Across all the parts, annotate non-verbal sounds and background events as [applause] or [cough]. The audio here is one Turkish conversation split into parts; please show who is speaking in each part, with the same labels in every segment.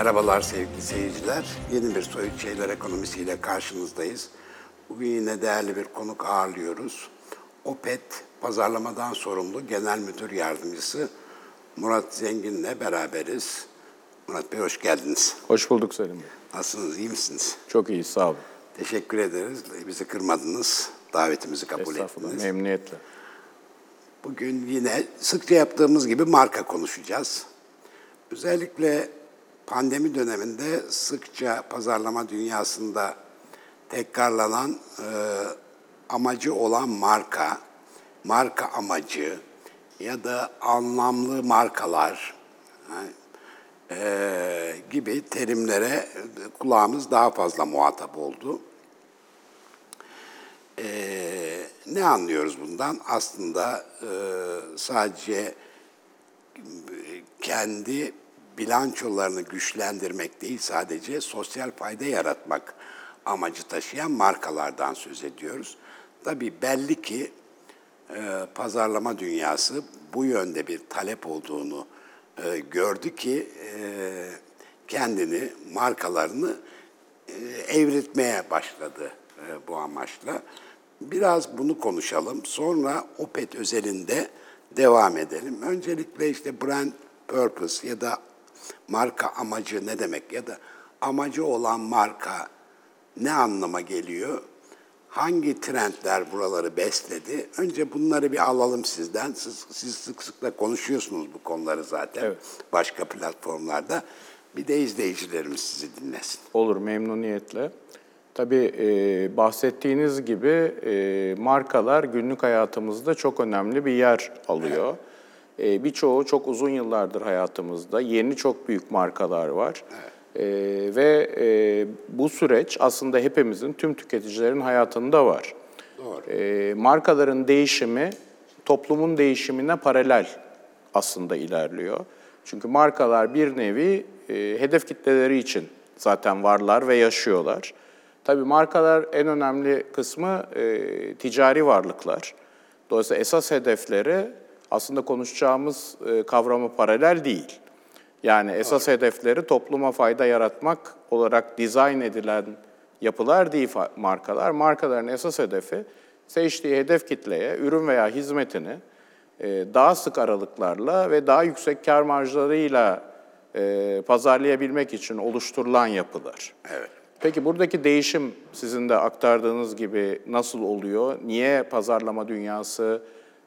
Speaker 1: Merhabalar sevgili seyirciler. Yeni bir Soyut Şeyler ekonomisiyle karşınızdayız. Bugün yine değerli bir konuk ağırlıyoruz. OPET pazarlamadan sorumlu Genel Müdür Yardımcısı Murat Zengin'le beraberiz. Murat Bey hoş geldiniz.
Speaker 2: Hoş bulduk Selim Bey.
Speaker 1: Nasılsınız, iyi misiniz?
Speaker 2: Çok iyi, sağ olun.
Speaker 1: Teşekkür ederiz. Bizi kırmadınız, davetimizi kabul
Speaker 2: Estağfurullah,
Speaker 1: ettiniz.
Speaker 2: memnuniyetle.
Speaker 1: Bugün yine sıkça yaptığımız gibi marka konuşacağız. Özellikle pandemi döneminde sıkça pazarlama dünyasında tekrarlanan e, amacı olan marka, marka amacı ya da anlamlı markalar e, gibi terimlere kulağımız daha fazla muhatap oldu. Ee, ne anlıyoruz bundan? Aslında e, sadece e, kendi bilançolarını güçlendirmek değil, sadece sosyal fayda yaratmak amacı taşıyan markalardan söz ediyoruz. Tabii belli ki e, pazarlama dünyası bu yönde bir talep olduğunu e, gördü ki e, kendini, markalarını e, evritmeye başladı e, bu amaçla. Biraz bunu konuşalım. Sonra OPET özelinde devam edelim. Öncelikle işte brand purpose ya da marka amacı ne demek ya da amacı olan marka ne anlama geliyor? Hangi trendler buraları besledi? Önce bunları bir alalım sizden. Siz, siz sık sık da konuşuyorsunuz bu konuları zaten
Speaker 2: Evet.
Speaker 1: başka platformlarda. Bir de izleyicilerimiz sizi dinlesin.
Speaker 2: Olur, memnuniyetle. Tabii e, bahsettiğiniz gibi e, markalar günlük hayatımızda çok önemli bir yer alıyor. E, birçoğu çok uzun yıllardır hayatımızda. Yeni çok büyük markalar var. E, ve e, bu süreç aslında hepimizin, tüm tüketicilerin hayatında var.
Speaker 1: Doğru.
Speaker 2: E, markaların değişimi toplumun değişimine paralel aslında ilerliyor. Çünkü markalar bir nevi e, hedef kitleleri için zaten varlar ve yaşıyorlar. Tabii markalar en önemli kısmı e, ticari varlıklar. Dolayısıyla esas hedefleri aslında konuşacağımız e, kavrama paralel değil. Yani esas hedefleri topluma fayda yaratmak olarak dizayn edilen yapılar değil markalar. Markaların esas hedefi seçtiği hedef kitleye ürün veya hizmetini e, daha sık aralıklarla ve daha yüksek kar marjlarıyla e, pazarlayabilmek için oluşturulan yapılar.
Speaker 1: Evet.
Speaker 2: Peki buradaki değişim sizin de aktardığınız gibi nasıl oluyor? Niye pazarlama dünyası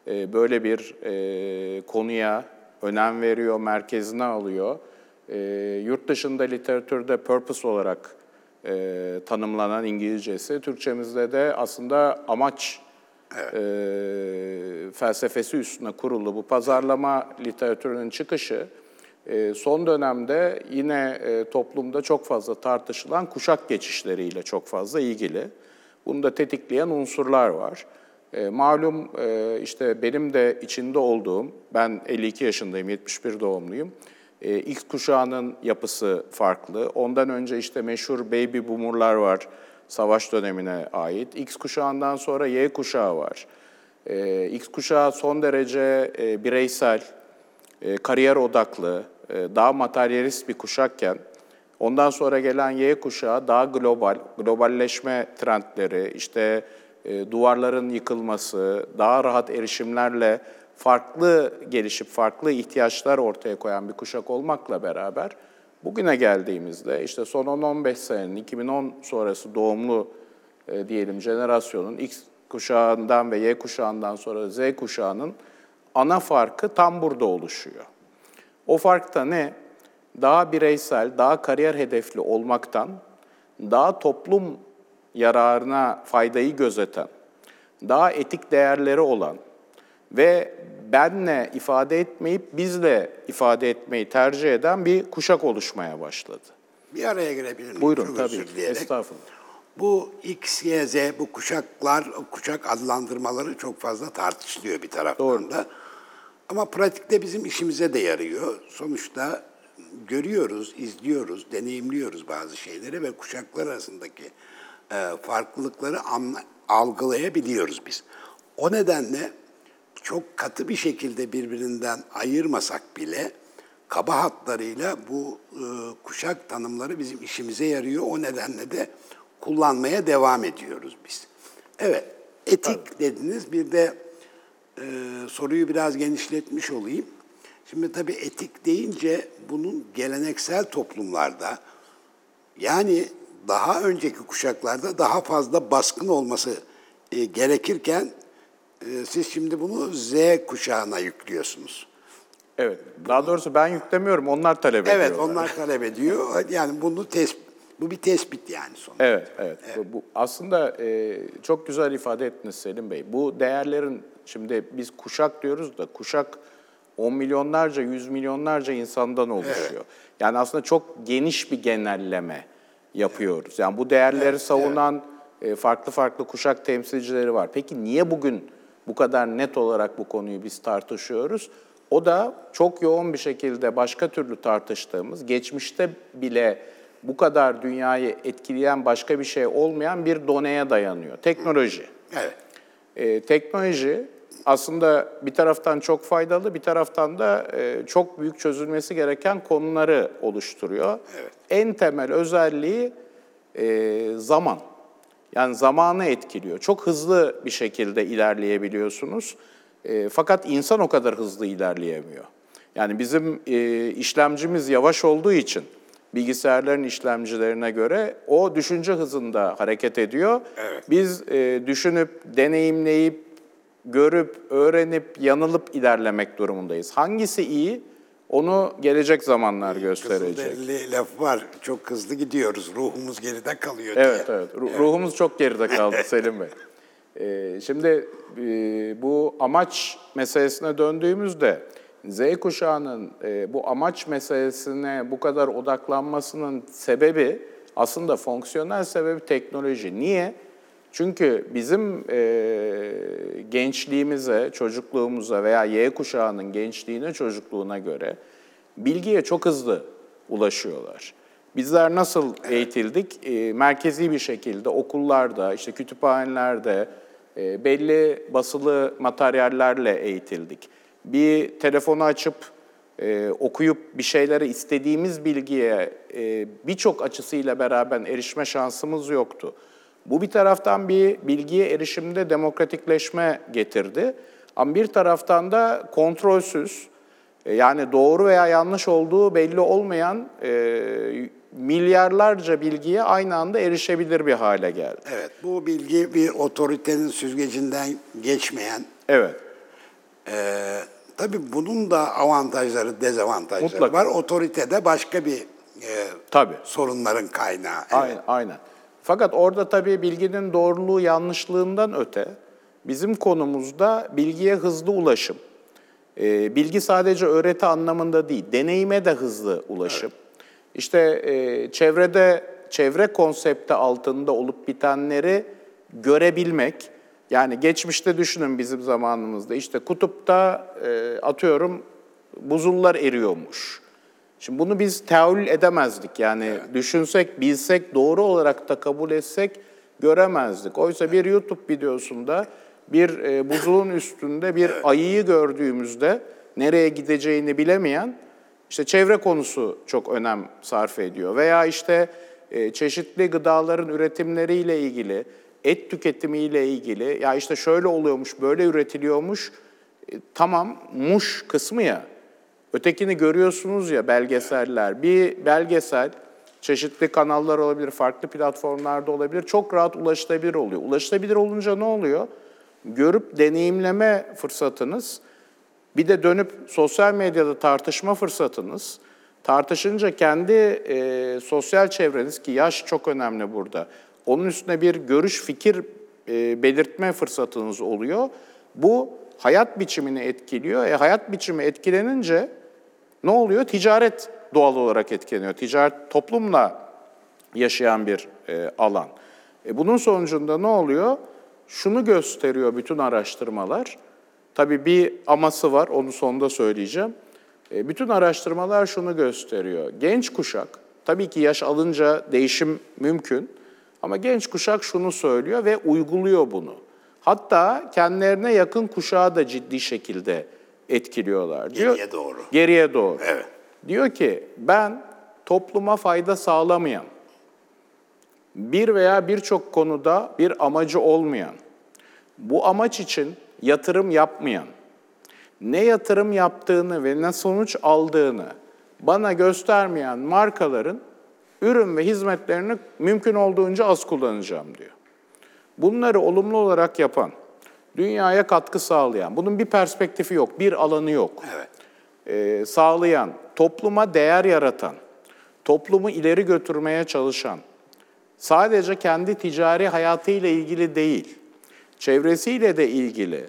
Speaker 2: e, böyle bir e, konuya önem veriyor, merkezine alıyor? E, yurt dışında literatürde purpose olarak e, tanımlanan İngilizcesi, Türkçemizde de aslında amaç e, felsefesi üstüne kurulu bu pazarlama literatürünün çıkışı, e, son dönemde yine e, toplumda çok fazla tartışılan kuşak geçişleriyle çok fazla ilgili. Bunu da tetikleyen unsurlar var. E, malum e, işte benim de içinde olduğum, ben 52 yaşındayım, 71 doğumluyum. E, X kuşağının yapısı farklı. Ondan önce işte meşhur baby boomerlar var, savaş dönemine ait. X kuşağından sonra Y kuşağı var. E, X kuşağı son derece e, bireysel, e, kariyer odaklı, e, daha materyalist bir kuşakken ondan sonra gelen Y kuşağı daha global, globalleşme trendleri, işte e, duvarların yıkılması, daha rahat erişimlerle farklı gelişip farklı ihtiyaçlar ortaya koyan bir kuşak olmakla beraber bugüne geldiğimizde işte son 10-15 senenin 2010 sonrası doğumlu e, diyelim jenerasyonun X kuşağından ve Y kuşağından sonra Z kuşağının ana farkı tam burada oluşuyor. O fark da ne? Daha bireysel, daha kariyer hedefli olmaktan, daha toplum yararına faydayı gözeten, daha etik değerleri olan ve benle ifade etmeyip bizle ifade etmeyi tercih eden bir kuşak oluşmaya başladı.
Speaker 1: Bir araya girebilir miyim?
Speaker 2: Buyurun
Speaker 1: Çok
Speaker 2: tabii. Estağfurullah.
Speaker 1: Bu X, Y, Z, bu kuşaklar, kuşak adlandırmaları çok fazla tartışılıyor bir taraftan
Speaker 2: Doğru.
Speaker 1: da. Ama pratikte bizim işimize de yarıyor. Sonuçta görüyoruz, izliyoruz, deneyimliyoruz bazı şeyleri ve kuşaklar arasındaki farklılıkları anla- algılayabiliyoruz biz. O nedenle çok katı bir şekilde birbirinden ayırmasak bile kaba hatlarıyla bu e, kuşak tanımları bizim işimize yarıyor. O nedenle de kullanmaya devam ediyoruz biz. Evet, etik dediniz. Bir de e, soruyu biraz genişletmiş olayım. Şimdi tabii etik deyince bunun geleneksel toplumlarda yani daha önceki kuşaklarda daha fazla baskın olması e, gerekirken e, siz şimdi bunu Z kuşağına yüklüyorsunuz.
Speaker 2: Evet. Daha doğrusu ben yüklemiyorum. Onlar talep ediyorlar.
Speaker 1: Evet, onlar talep ediyor. [laughs] Yani bunu tes bu bir tespit yani sonuçta.
Speaker 2: Evet, evet. Bu, bu aslında e, çok güzel ifade ettiniz Selim Bey. Bu değerlerin şimdi biz kuşak diyoruz da kuşak on milyonlarca, yüz milyonlarca insandan oluşuyor. Yani aslında çok geniş bir genelleme yapıyoruz. Yani bu değerleri savunan e, farklı farklı kuşak temsilcileri var. Peki niye bugün bu kadar net olarak bu konuyu biz tartışıyoruz? O da çok yoğun bir şekilde başka türlü tartıştığımız, geçmişte bile bu kadar dünyayı etkileyen başka bir şey olmayan bir doneye dayanıyor. Teknoloji.
Speaker 1: Evet.
Speaker 2: Ee, teknoloji aslında bir taraftan çok faydalı, bir taraftan da e, çok büyük çözülmesi gereken konuları oluşturuyor.
Speaker 1: Evet.
Speaker 2: En temel özelliği e, zaman. Yani zamanı etkiliyor. Çok hızlı bir şekilde ilerleyebiliyorsunuz. E, fakat insan o kadar hızlı ilerleyemiyor. Yani bizim işlemcimiz yavaş olduğu için bilgisayarların işlemcilerine göre o düşünce hızında hareket ediyor.
Speaker 1: Evet.
Speaker 2: Biz e, düşünüp, deneyimleyip, görüp, öğrenip, yanılıp ilerlemek durumundayız. Hangisi iyi? Onu gelecek zamanlar gösterecek.
Speaker 1: Kızılderili laf var. Çok hızlı gidiyoruz. Ruhumuz geride kalıyor
Speaker 2: Evet,
Speaker 1: diye.
Speaker 2: evet. Ru- Ruhumuz çok geride kaldı [laughs] Selim Bey. Ee, şimdi e, bu amaç meselesine döndüğümüzde Z kuşağının e, bu amaç meselesine bu kadar odaklanmasının sebebi aslında fonksiyonel sebebi teknoloji. Niye? Çünkü bizim e, gençliğimize, çocukluğumuza veya Y kuşağının gençliğine, çocukluğuna göre bilgiye çok hızlı ulaşıyorlar. Bizler nasıl eğitildik? E, merkezi bir şekilde okullarda, işte kütüphanelerde e, belli basılı materyallerle eğitildik. Bir telefonu açıp e, okuyup bir şeylere istediğimiz bilgiye e, birçok açısıyla beraber erişme şansımız yoktu. Bu bir taraftan bir bilgiye erişimde demokratikleşme getirdi. Ama bir taraftan da kontrolsüz, e, yani doğru veya yanlış olduğu belli olmayan e, milyarlarca bilgiye aynı anda erişebilir bir hale geldi.
Speaker 1: Evet, bu bilgi bir otoritenin süzgecinden geçmeyen,
Speaker 2: Evet,
Speaker 1: Ee, tabii bunun da avantajları, dezavantajları
Speaker 2: Mutlaka.
Speaker 1: var. Otoritede başka bir e,
Speaker 2: tabii.
Speaker 1: sorunların kaynağı. Evet.
Speaker 2: Aynen, aynen. Fakat orada tabii bilginin doğruluğu yanlışlığından öte bizim konumuzda bilgiye hızlı ulaşım. Ee, bilgi sadece öğreti anlamında değil, deneyime de hızlı ulaşım. İşte e, çevrede, çevre konsepti altında olup bitenleri görebilmek. Yani geçmişte düşünün bizim zamanımızda işte kutupta e, atıyorum buzullar eriyormuş. Şimdi bunu biz teavül edemezdik. Yani düşünsek, bilsek, doğru olarak da kabul etsek göremezdik. Oysa bir YouTube videosunda bir e, buzulun üstünde bir ayıyı gördüğümüzde nereye gideceğini bilemeyen işte çevre konusu çok önem sarf ediyor. Veya işte e, çeşitli gıdaların üretimleriyle ilgili, et tüketimiyle ilgili ya işte şöyle oluyormuş, böyle üretiliyormuş. E, tamam muş kısmı ya. Ötekini görüyorsunuz ya belgeseller. Bir belgesel çeşitli kanallar olabilir, farklı platformlarda olabilir. Çok rahat ulaşılabilir oluyor. Ulaşılabilir olunca ne oluyor? Görüp deneyimleme fırsatınız, bir de dönüp sosyal medyada tartışma fırsatınız, tartışınca kendi e, sosyal çevreniz ki yaş çok önemli burada. Onun üstüne bir görüş, fikir e, belirtme fırsatınız oluyor. Bu hayat biçimini etkiliyor. E, hayat biçimi etkilenince ne oluyor? Ticaret doğal olarak etkileniyor. Ticaret toplumla yaşayan bir e, alan. E, bunun sonucunda ne oluyor? Şunu gösteriyor bütün araştırmalar. Tabii bir aması var, onu sonunda söyleyeceğim. E, bütün araştırmalar şunu gösteriyor. Genç kuşak, tabii ki yaş alınca değişim mümkün ama genç kuşak şunu söylüyor ve uyguluyor bunu. Hatta kendilerine yakın kuşağı da ciddi şekilde etkiliyorlar. Diyor-
Speaker 1: Geriye doğru.
Speaker 2: Geriye doğru.
Speaker 1: Evet.
Speaker 2: Diyor ki ben topluma fayda sağlamayan, bir veya birçok konuda bir amacı olmayan, bu amaç için yatırım yapmayan, ne yatırım yaptığını ve ne sonuç aldığını bana göstermeyen markaların ürün ve hizmetlerini mümkün olduğunca az kullanacağım diyor. Bunları olumlu olarak yapan, dünyaya katkı sağlayan, bunun bir perspektifi yok, bir alanı yok.
Speaker 1: Evet.
Speaker 2: Ee, sağlayan, topluma değer yaratan, toplumu ileri götürmeye çalışan, sadece kendi ticari hayatıyla ilgili değil, çevresiyle de ilgili,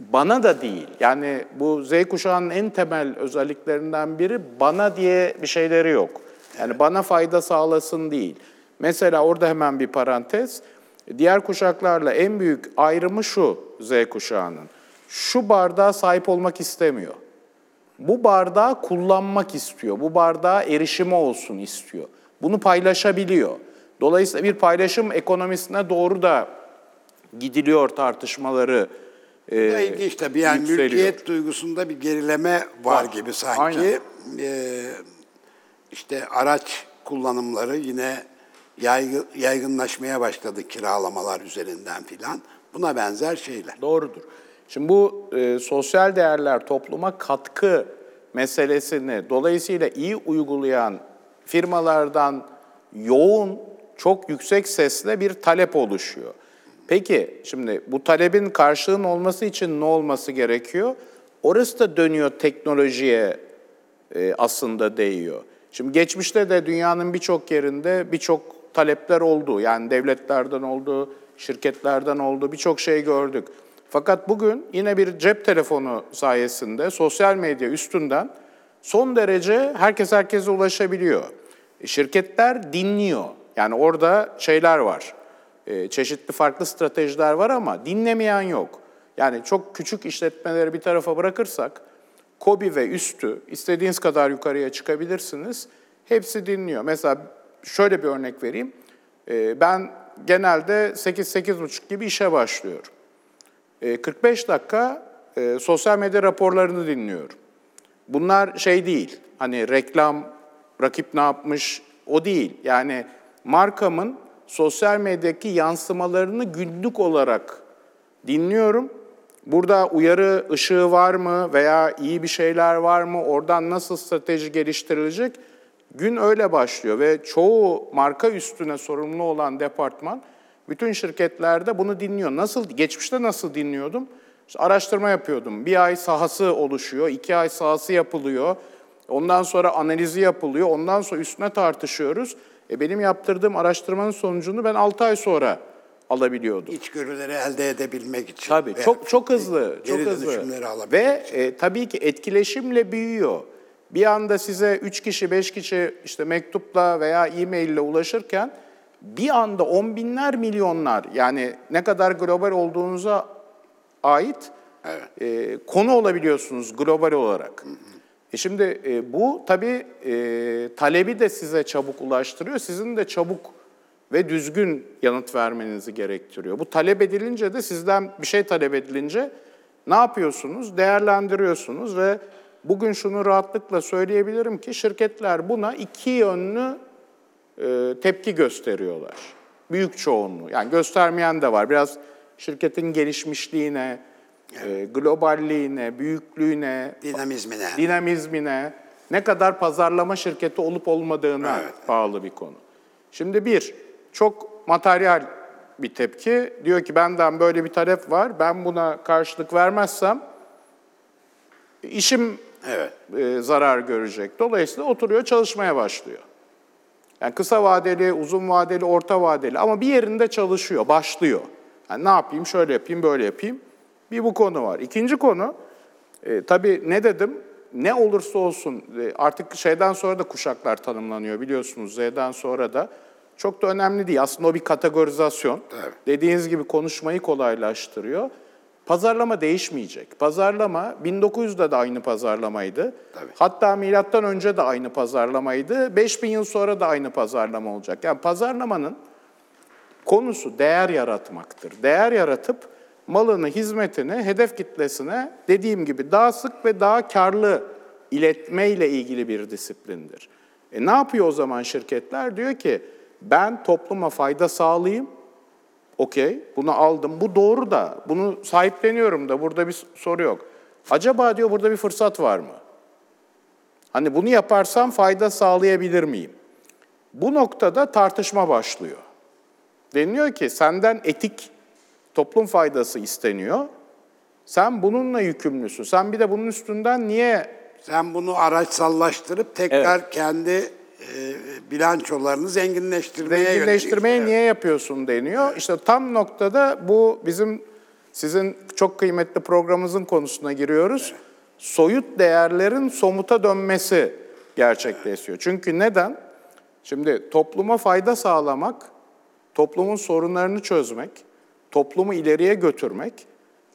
Speaker 2: bana da değil. Yani bu Z kuşağının en temel özelliklerinden biri bana diye bir şeyleri yok. Yani bana fayda sağlasın değil. Mesela orada hemen bir parantez. Diğer kuşaklarla en büyük ayrımı şu Z kuşağının. Şu bardağa sahip olmak istemiyor. Bu bardağı kullanmak istiyor. Bu bardağa erişimi olsun istiyor. Bunu paylaşabiliyor. Dolayısıyla bir paylaşım ekonomisine doğru da gidiliyor tartışmaları. e,
Speaker 1: Ya ilginç tabii yani
Speaker 2: yükseliyor.
Speaker 1: mülkiyet duygusunda bir gerileme var,
Speaker 2: Var.
Speaker 1: gibi sanki.
Speaker 2: Aynen.
Speaker 1: Ee, işte araç kullanımları yine yaygı, yaygınlaşmaya başladı kiralamalar üzerinden filan. Buna benzer şeyler.
Speaker 2: Doğrudur. Şimdi bu e, sosyal değerler topluma katkı meselesini dolayısıyla iyi uygulayan firmalardan yoğun, çok yüksek sesle bir talep oluşuyor. Peki şimdi bu talebin karşılığın olması için ne olması gerekiyor? Orası da dönüyor teknolojiye e, aslında değiyor. Şimdi geçmişte de dünyanın birçok yerinde birçok talepler oldu. Yani devletlerden oldu, şirketlerden oldu, birçok şey gördük. Fakat bugün yine bir cep telefonu sayesinde sosyal medya üstünden son derece herkes herkese ulaşabiliyor. Şirketler dinliyor. Yani orada şeyler var. E, Çeşitli farklı stratejiler var ama dinlemeyen yok. Yani çok küçük işletmeleri bir tarafa bırakırsak Kobi ve üstü istediğiniz kadar yukarıya çıkabilirsiniz. Hepsi dinliyor. Mesela şöyle bir örnek vereyim. Ee, Ben genelde 8-8.30 gibi işe başlıyorum. Ee, 45 dakika e, sosyal medya raporlarını dinliyorum. Bunlar şey değil, hani reklam, rakip ne yapmış o değil. Yani markamın sosyal medyadaki yansımalarını günlük olarak dinliyorum. Burada uyarı ışığı var mı veya iyi bir şeyler var mı? Oradan nasıl strateji geliştirilecek? Gün öyle başlıyor ve çoğu marka üstüne sorumlu olan departman bütün şirketlerde bunu dinliyor. Nasıl geçmişte nasıl dinliyordum? İşte araştırma yapıyordum. Bir ay sahası oluşuyor, iki ay sahası yapılıyor. Ondan sonra analizi yapılıyor. Ondan sonra üstüne tartışıyoruz. E benim yaptırdığım araştırmanın sonucunu ben 6 ay sonra alabiliyordum.
Speaker 1: İçgörüleri elde edebilmek için.
Speaker 2: Tabii çok çok hızlı, çok hızlı. Ve e, tabii ki etkileşimle büyüyor. Bir anda size 3 kişi, 5 kişi işte mektupla veya e-mail ile ulaşırken bir anda on binler, milyonlar yani ne kadar global olduğunuza ait e, konu olabiliyorsunuz global olarak. E şimdi e, bu tabii e, talebi de size çabuk ulaştırıyor. Sizin de çabuk ve düzgün yanıt vermenizi gerektiriyor. Bu talep edilince de sizden bir şey talep edilince ne yapıyorsunuz? Değerlendiriyorsunuz ve bugün şunu rahatlıkla söyleyebilirim ki şirketler buna iki yönlü e, tepki gösteriyorlar. Büyük çoğunluğu. Yani göstermeyen de var. Biraz şirketin gelişmişliğine, e, globalliğine, büyüklüğüne,
Speaker 1: dinamizmine.
Speaker 2: dinamizmine, ne kadar pazarlama şirketi olup olmadığına
Speaker 1: Evet.
Speaker 2: bağlı bir konu. Şimdi bir, çok materyal bir tepki. Diyor ki benden böyle bir talep var, ben buna karşılık vermezsem işim
Speaker 1: Evet.
Speaker 2: e, zarar görecek. Dolayısıyla oturuyor çalışmaya başlıyor. Yani kısa vadeli, uzun vadeli, orta vadeli ama bir yerinde çalışıyor, başlıyor. Yani ne yapayım, şöyle yapayım, böyle yapayım. Bir bu konu var. İkinci konu, e, tabii ne dedim? Ne olursa olsun e, artık şeyden sonra da kuşaklar tanımlanıyor biliyorsunuz Z'den sonra da. Çok da önemli değil. Aslında o bir kategorizasyon.
Speaker 1: Evet.
Speaker 2: Dediğiniz gibi konuşmayı kolaylaştırıyor. Pazarlama değişmeyecek. Pazarlama 1900'de de aynı pazarlamaydı.
Speaker 1: Tabii.
Speaker 2: Hatta milattan önce de aynı pazarlamaydı. 5000 yıl sonra da aynı pazarlama olacak. Yani pazarlamanın konusu değer yaratmaktır. Değer yaratıp malını, hizmetini hedef kitlesine dediğim gibi daha sık ve daha karlı iletmeyle ilgili bir disiplindir. E ne yapıyor o zaman şirketler? Diyor ki ben topluma fayda sağlayayım. Okey, bunu aldım. Bu doğru da, bunu sahipleniyorum da burada bir soru yok. Acaba diyor burada bir fırsat var mı? Hani bunu yaparsam fayda sağlayabilir miyim? Bu noktada tartışma başlıyor. Deniliyor ki senden etik toplum faydası isteniyor. Sen bununla yükümlüsün. Sen bir de bunun üstünden niye
Speaker 1: Sen bunu araçsallaştırıp tekrar kendi e, bilançolarını zenginleştirmeye
Speaker 2: zenginleştirmeyi
Speaker 1: Evet.
Speaker 2: niye yapıyorsun deniyor. İşte tam noktada bu bizim sizin çok kıymetli programımızın konusuna giriyoruz. Soyut değerlerin somuta dönmesi gerçekleşiyor. Çünkü neden? Şimdi topluma fayda sağlamak, toplumun sorunlarını çözmek, toplumu ileriye götürmek,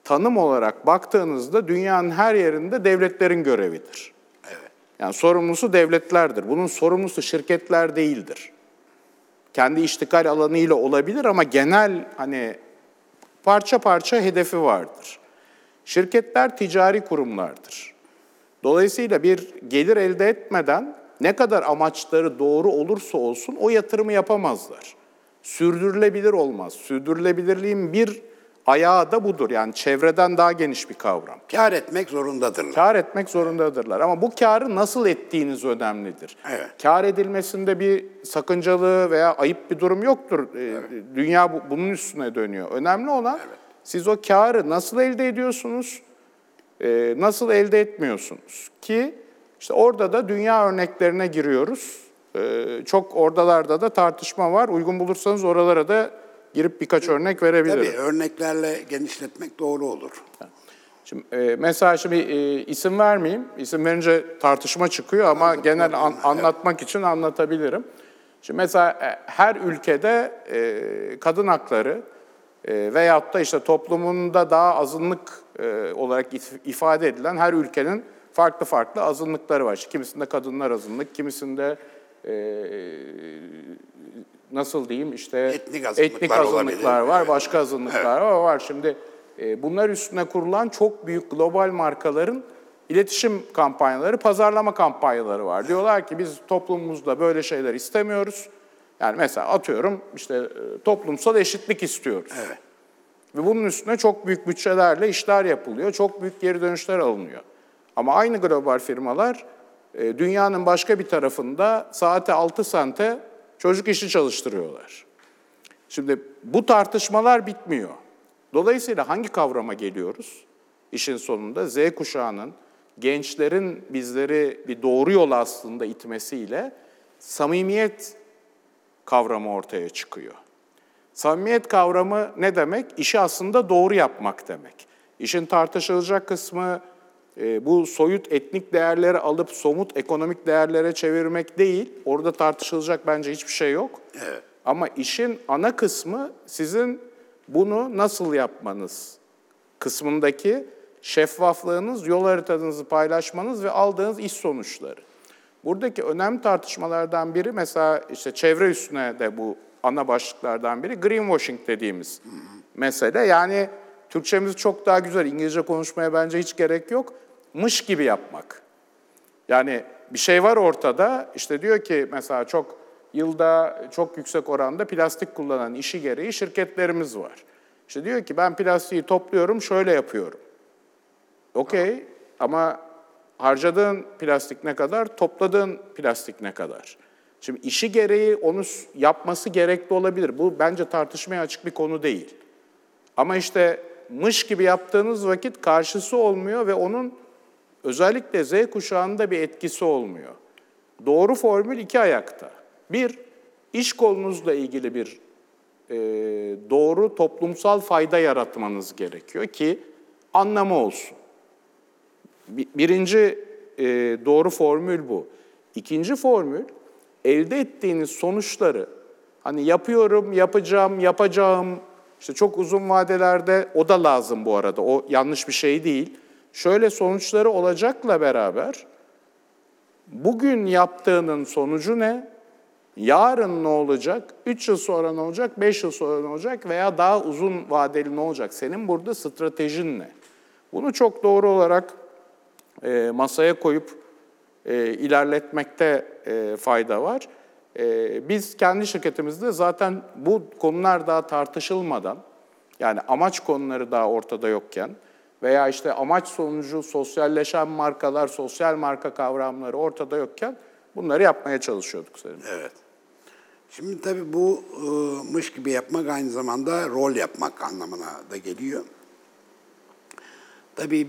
Speaker 2: tanım olarak baktığınızda dünyanın her yerinde devletlerin görevidir. Yani sorumlusu devletlerdir. Bunun sorumlusu şirketler değildir. Kendi iştikal alanıyla olabilir ama genel hani parça parça hedefi vardır. Şirketler ticari kurumlardır. Dolayısıyla bir gelir elde etmeden ne kadar amaçları doğru olursa olsun o yatırımı yapamazlar. Sürdürülebilir olmaz. Sürdürülebilirliğin bir ayağı da budur. Yani çevreden daha geniş bir kavram.
Speaker 1: Kâr etmek zorundadırlar.
Speaker 2: Kar etmek zorundadırlar. Ama bu karı nasıl ettiğiniz önemlidir.
Speaker 1: Evet.
Speaker 2: Kar edilmesinde bir sakıncalı veya ayıp bir durum yoktur. Ee, Dünya bu- bunun üstüne dönüyor. Önemli olan siz o karı nasıl elde ediyorsunuz, e, nasıl elde etmiyorsunuz. Ki işte orada da dünya örneklerine giriyoruz. Ee, Çok oradalarda da tartışma var. Uygun bulursanız oralara da girip birkaç örnek verebilirim.
Speaker 1: Tabii örneklerle genişletmek doğru olur.
Speaker 2: Şimdi, e, mesela şimdi e, isim vermeyeyim. İsim verince tartışma çıkıyor ama genel an- anlatmak için anlatabilirim. Şimdi mesela e, her ülkede e, kadın hakları e, veyahut da işte toplumunda daha azınlık e, olarak if- ifade edilen her ülkenin farklı farklı azınlıkları var. İşte kimisinde kadınlar azınlık, kimisinde e, nasıl diyeyim işte
Speaker 1: Etnik azınlıklar
Speaker 2: etnik
Speaker 1: olabilir.
Speaker 2: azınlıklar var, başka azınlıklar var. Var şimdi e, bunlar üstüne kurulan çok büyük global markaların iletişim kampanyaları, pazarlama kampanyaları var. Diyorlar ki biz toplumumuzda böyle şeyler istemiyoruz. Yani mesela atıyorum işte e, toplumsal eşitlik istiyoruz.
Speaker 1: Evet.
Speaker 2: Ve bunun üstüne çok büyük bütçelerle işler yapılıyor, çok büyük geri dönüşler alınıyor. Ama aynı global firmalar e, dünyanın başka bir tarafında saate 6 sente çocuk işi çalıştırıyorlar. Şimdi bu tartışmalar bitmiyor. Dolayısıyla hangi kavrama geliyoruz? İşin sonunda Z kuşağının, gençlerin bizleri bir doğru yola aslında itmesiyle samimiyet kavramı ortaya çıkıyor. Samimiyet kavramı ne demek? İşi aslında doğru yapmak demek. İşin tartışılacak kısmı bu soyut etnik değerleri alıp somut ekonomik değerlere çevirmek değil. Orada tartışılacak bence hiçbir şey yok.
Speaker 1: Evet.
Speaker 2: Ama işin ana kısmı sizin bunu nasıl yapmanız kısmındaki şeffaflığınız, yol haritanızı paylaşmanız ve aldığınız iş sonuçları. Buradaki önemli tartışmalardan biri mesela işte çevre üstüne de bu ana başlıklardan biri greenwashing dediğimiz mesele. Yani Türkçemiz çok daha güzel, İngilizce konuşmaya bence hiç gerek yok. Mış gibi yapmak. Yani bir şey var ortada, işte diyor ki mesela çok yılda çok yüksek oranda plastik kullanan işi gereği şirketlerimiz var. İşte diyor ki ben plastiği topluyorum, şöyle yapıyorum. Okey ama harcadığın plastik ne kadar, topladığın plastik ne kadar? Şimdi işi gereği onu yapması gerekli olabilir. Bu bence tartışmaya açık bir konu değil. Ama işte mış gibi yaptığınız vakit karşısı olmuyor ve onun özellikle Z kuşağında bir etkisi olmuyor. Doğru formül iki ayakta. Bir, iş kolunuzla ilgili bir e, doğru toplumsal fayda yaratmanız gerekiyor ki anlamı olsun. Bi- Birinci e, doğru formül bu. İkinci formül, elde ettiğiniz sonuçları, hani yapıyorum, yapacağım, yapacağım, işte çok uzun vadelerde o da lazım bu arada, o yanlış bir şey değil. Şöyle sonuçları olacakla beraber, bugün yaptığının sonucu ne? Yarın ne olacak? 3 yıl sonra ne olacak? 5 yıl sonra ne olacak? Veya daha uzun vadeli ne olacak? Senin burada stratejin ne? Bunu çok doğru olarak e, masaya koyup e, ilerletmekte e, fayda var. E, biz kendi şirketimizde zaten bu konular daha tartışılmadan, yani amaç konuları daha ortada yokken veya işte amaç sonucu sosyalleşen markalar, sosyal marka kavramları ortada yokken bunları yapmaya çalışıyorduk senin.
Speaker 1: Evet. Şimdi tabii bu e, mış gibi yapmak aynı zamanda rol yapmak anlamına da geliyor. Tabii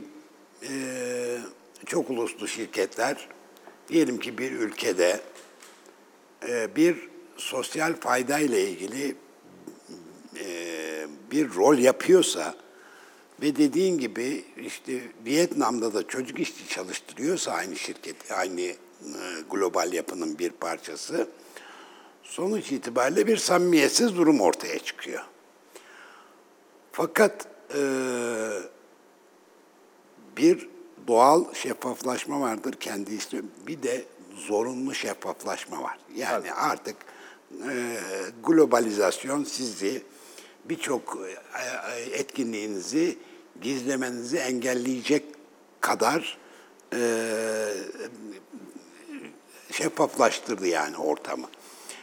Speaker 1: e, çok uluslu şirketler diyelim ki bir ülkede bir sosyal fayda ile ilgili e, bir rol yapıyorsa ve dediğin gibi işte Vietnam'da da çocuk işçi çalıştırıyorsa aynı şirket, aynı e, global yapının bir parçası, sonuç itibariyle bir samimiyetsiz durum ortaya çıkıyor. Fakat e, bir doğal şeffaflaşma vardır kendi ismi. Bir de zorunlu şeffaflaşma var. Yani artık e, globalizasyon sizi birçok e, etkinliğinizi gizlemenizi engelleyecek kadar e, şeffaflaştırdı yani ortamı.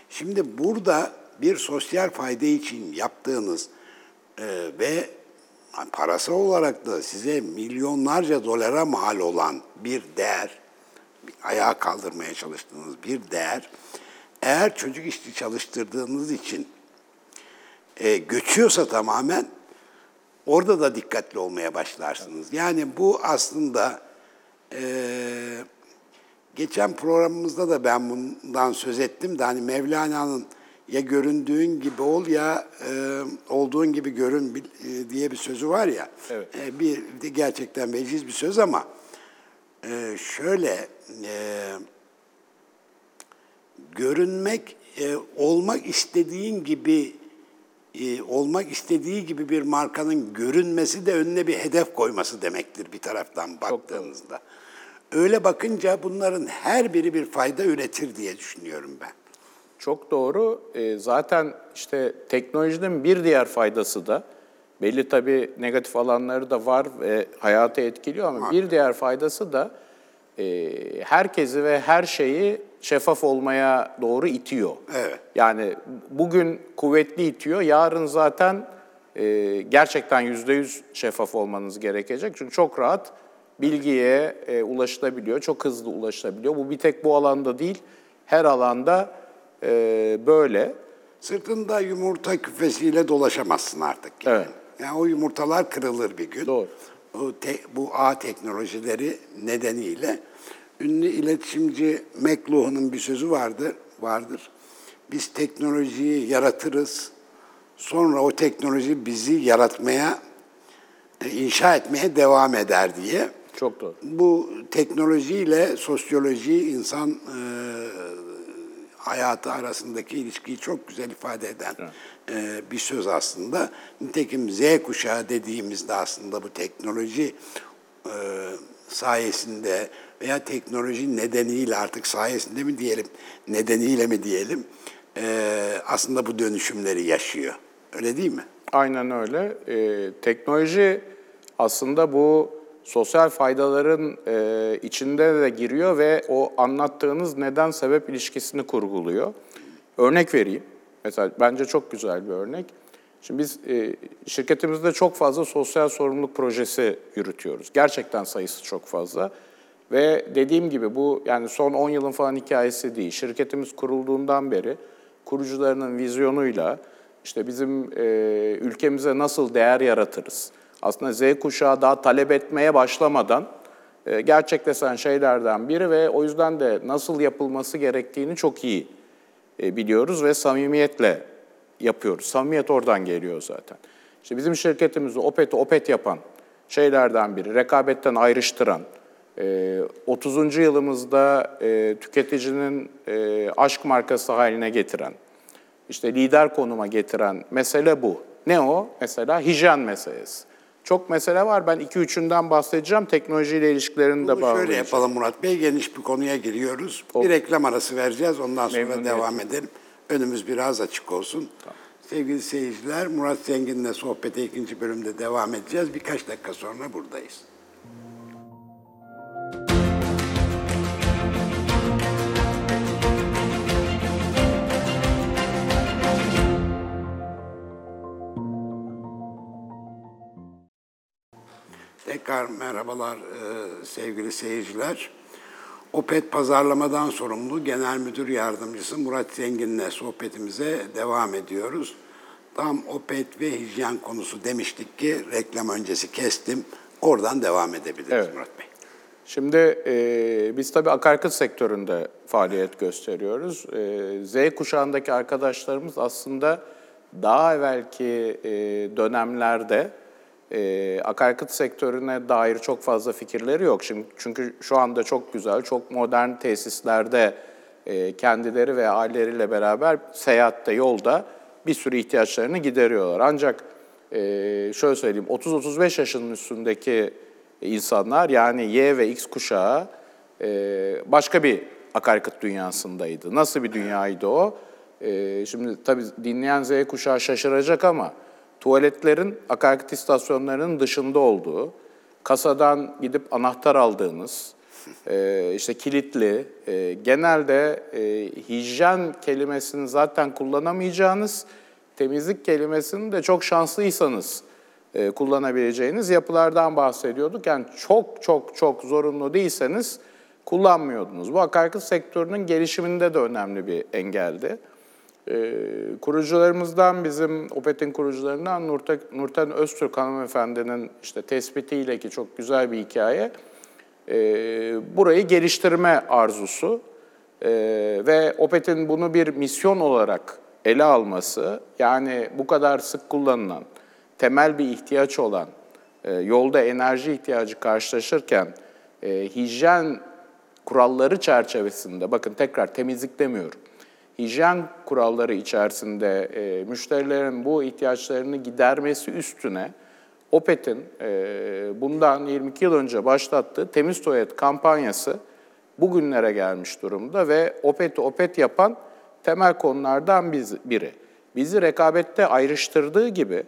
Speaker 1: Şimdi burada bir sosyal fayda için yaptığınız e, ve parası olarak da size milyonlarca dolara mal olan bir değer, ayağa kaldırmaya çalıştığınız bir değer, eğer çocuk işçi çalıştırdığınız için e, göçüyorsa tamamen orada da dikkatli olmaya başlarsınız. Yani bu aslında e, geçen programımızda da ben bundan söz ettim de hani Mevlana'nın ya göründüğün gibi ol ya e, olduğun gibi görün e, diye bir sözü var ya.
Speaker 2: Evet.
Speaker 1: E, bir de gerçekten veciz bir söz ama e, şöyle e, görünmek e, olmak istediğin gibi e, olmak istediği gibi bir markanın görünmesi de önüne bir hedef koyması demektir bir taraftan baktığınızda. Öyle bakınca bunların her biri bir fayda üretir diye düşünüyorum ben.
Speaker 2: Çok doğru. E, zaten işte teknolojinin bir diğer faydası da belli tabii negatif alanları da var ve hayatı etkiliyor ama bir diğer faydası da herkesi ve her şeyi şeffaf olmaya doğru itiyor.
Speaker 1: Evet.
Speaker 2: Yani bugün kuvvetli itiyor, yarın zaten e, gerçekten yüzde yüz şeffaf olmanız gerekecek. Çünkü çok rahat bilgiye e, ulaşılabiliyor, çok hızlı ulaşılabiliyor. Bu bir tek bu alanda değil, her alanda e, böyle.
Speaker 1: Sırtında yumurta küfesiyle dolaşamazsın artık. Yani.
Speaker 2: Evet.
Speaker 1: Yani o yumurtalar kırılır bir gün.
Speaker 2: Doğru.
Speaker 1: O te, bu ağ teknolojileri nedeniyle ünlü iletişimci McLuhan'ın bir sözü vardı, vardır. Biz teknolojiyi yaratırız, sonra o teknoloji bizi yaratmaya, e, inşa etmeye devam eder diye.
Speaker 2: Çok doğru.
Speaker 1: Bu teknolojiyle sosyoloji, insan e, hayatı arasındaki ilişkiyi çok güzel ifade eden e, bir söz aslında. Nitekim Z kuşağı dediğimizde aslında bu teknoloji e, sayesinde veya teknoloji nedeniyle artık sayesinde mi diyelim, nedeniyle mi diyelim, e, aslında bu dönüşümleri yaşıyor. Öyle değil mi?
Speaker 2: Aynen öyle. Teknoloji aslında bu sosyal faydaların içinde de giriyor ve o anlattığınız neden sebep ilişkisini kurguluyor. Örnek vereyim. Mesela bence çok güzel bir örnek. Şimdi biz e, şirketimizde çok fazla sosyal sorumluluk projesi yürütüyoruz. Gerçekten sayısı çok fazla. Ve dediğim gibi bu yani son 10 yılın falan hikayesi değil. Şirketimiz kurulduğundan beri kurucularının vizyonuyla işte bizim e, ülkemize nasıl değer yaratırız? Aslında Z kuşağı daha talep etmeye başlamadan e, gerçekleşen şeylerden biri ve o yüzden de nasıl yapılması gerektiğini çok iyi biliyoruz ve samimiyetle yapıyoruz. Samimiyet oradan geliyor zaten. İşte bizim şirketimizi Opet'i Opet yapan şeylerden biri, rekabetten ayrıştıran, 30. E, yılımızda e, tüketicinin e, aşk markası haline getiren, işte lider konuma getiren mesele bu. Ne o? Mesela hijyen meselesi. Çok mesele var. Ben iki üçünden bahsedeceğim. Teknolojiyle ilişkilerini de bağlayacağım.
Speaker 1: Şöyle yapalım Murat Bey. Geniş bir konuya giriyoruz. Olur. Bir reklam arası vereceğiz. Ondan sonra
Speaker 2: Memnun
Speaker 1: devam edelim. Önümüz biraz açık olsun. Tamam. Sevgili seyirciler, Murat Zengin'le sohbete ikinci bölümde devam edeceğiz. Birkaç dakika sonra buradayız. Tekrar merhabalar e, sevgili seyirciler. Opet Pazarlamadan sorumlu Genel Müdür Yardımcısı Murat Zengin'le sohbetimize devam ediyoruz. Tam Opet ve hijyen konusu demiştik ki reklam öncesi kestim. Oradan devam edebiliriz
Speaker 2: Evet.
Speaker 1: Murat Bey.
Speaker 2: Şimdi e, biz tabii akaryakıt sektöründe faaliyet gösteriyoruz. E, Z kuşağındaki arkadaşlarımız aslında daha evvelki e, dönemlerde e, akaryakıt sektörüne dair çok fazla fikirleri yok. Şimdi çünkü şu anda çok güzel, çok modern tesislerde e, kendileri ve aileleriyle beraber seyahatte, yolda bir sürü ihtiyaçlarını gideriyorlar. Ancak e, şöyle söyleyeyim, 30-35 yaşının üstündeki insanlar yani Y ve X kuşağı e, başka bir akaryakıt dünyasındaydı. Nasıl bir dünyaydı o? E, şimdi tabii dinleyen Z kuşağı şaşıracak ama tuvaletlerin akaryakıt istasyonlarının dışında olduğu, kasadan gidip anahtar aldığınız, e, işte kilitli, e, genelde e, hijyen kelimesini zaten kullanamayacağınız, temizlik kelimesini de çok şanslıysanız e, kullanabileceğiniz yapılardan bahsediyorduk. Yani çok çok çok zorunlu değilseniz kullanmıyordunuz. Bu akaryakıt sektörünün gelişiminde de önemli bir engeldi. E, kurucularımızdan bizim Opet'in kurucularından Nurten, Nurten Öztürk hanımefendinin işte tespitiyle ki çok güzel bir hikaye. E, burayı geliştirme arzusu e, ve Opet'in bunu bir misyon olarak ele alması yani bu kadar sık kullanılan temel bir ihtiyaç olan e, yolda enerji ihtiyacı karşılaşırken e, hijyen kuralları çerçevesinde bakın tekrar temizlik demiyorum. Hijyen kuralları içerisinde e, müşterilerin bu ihtiyaçlarını gidermesi üstüne Opet'in e, bundan 22 yıl önce başlattığı Temiz Tuvalet kampanyası bugünlere gelmiş durumda ve Opet'i Opet yapan temel konulardan biz, biri. Bizi rekabette ayrıştırdığı gibi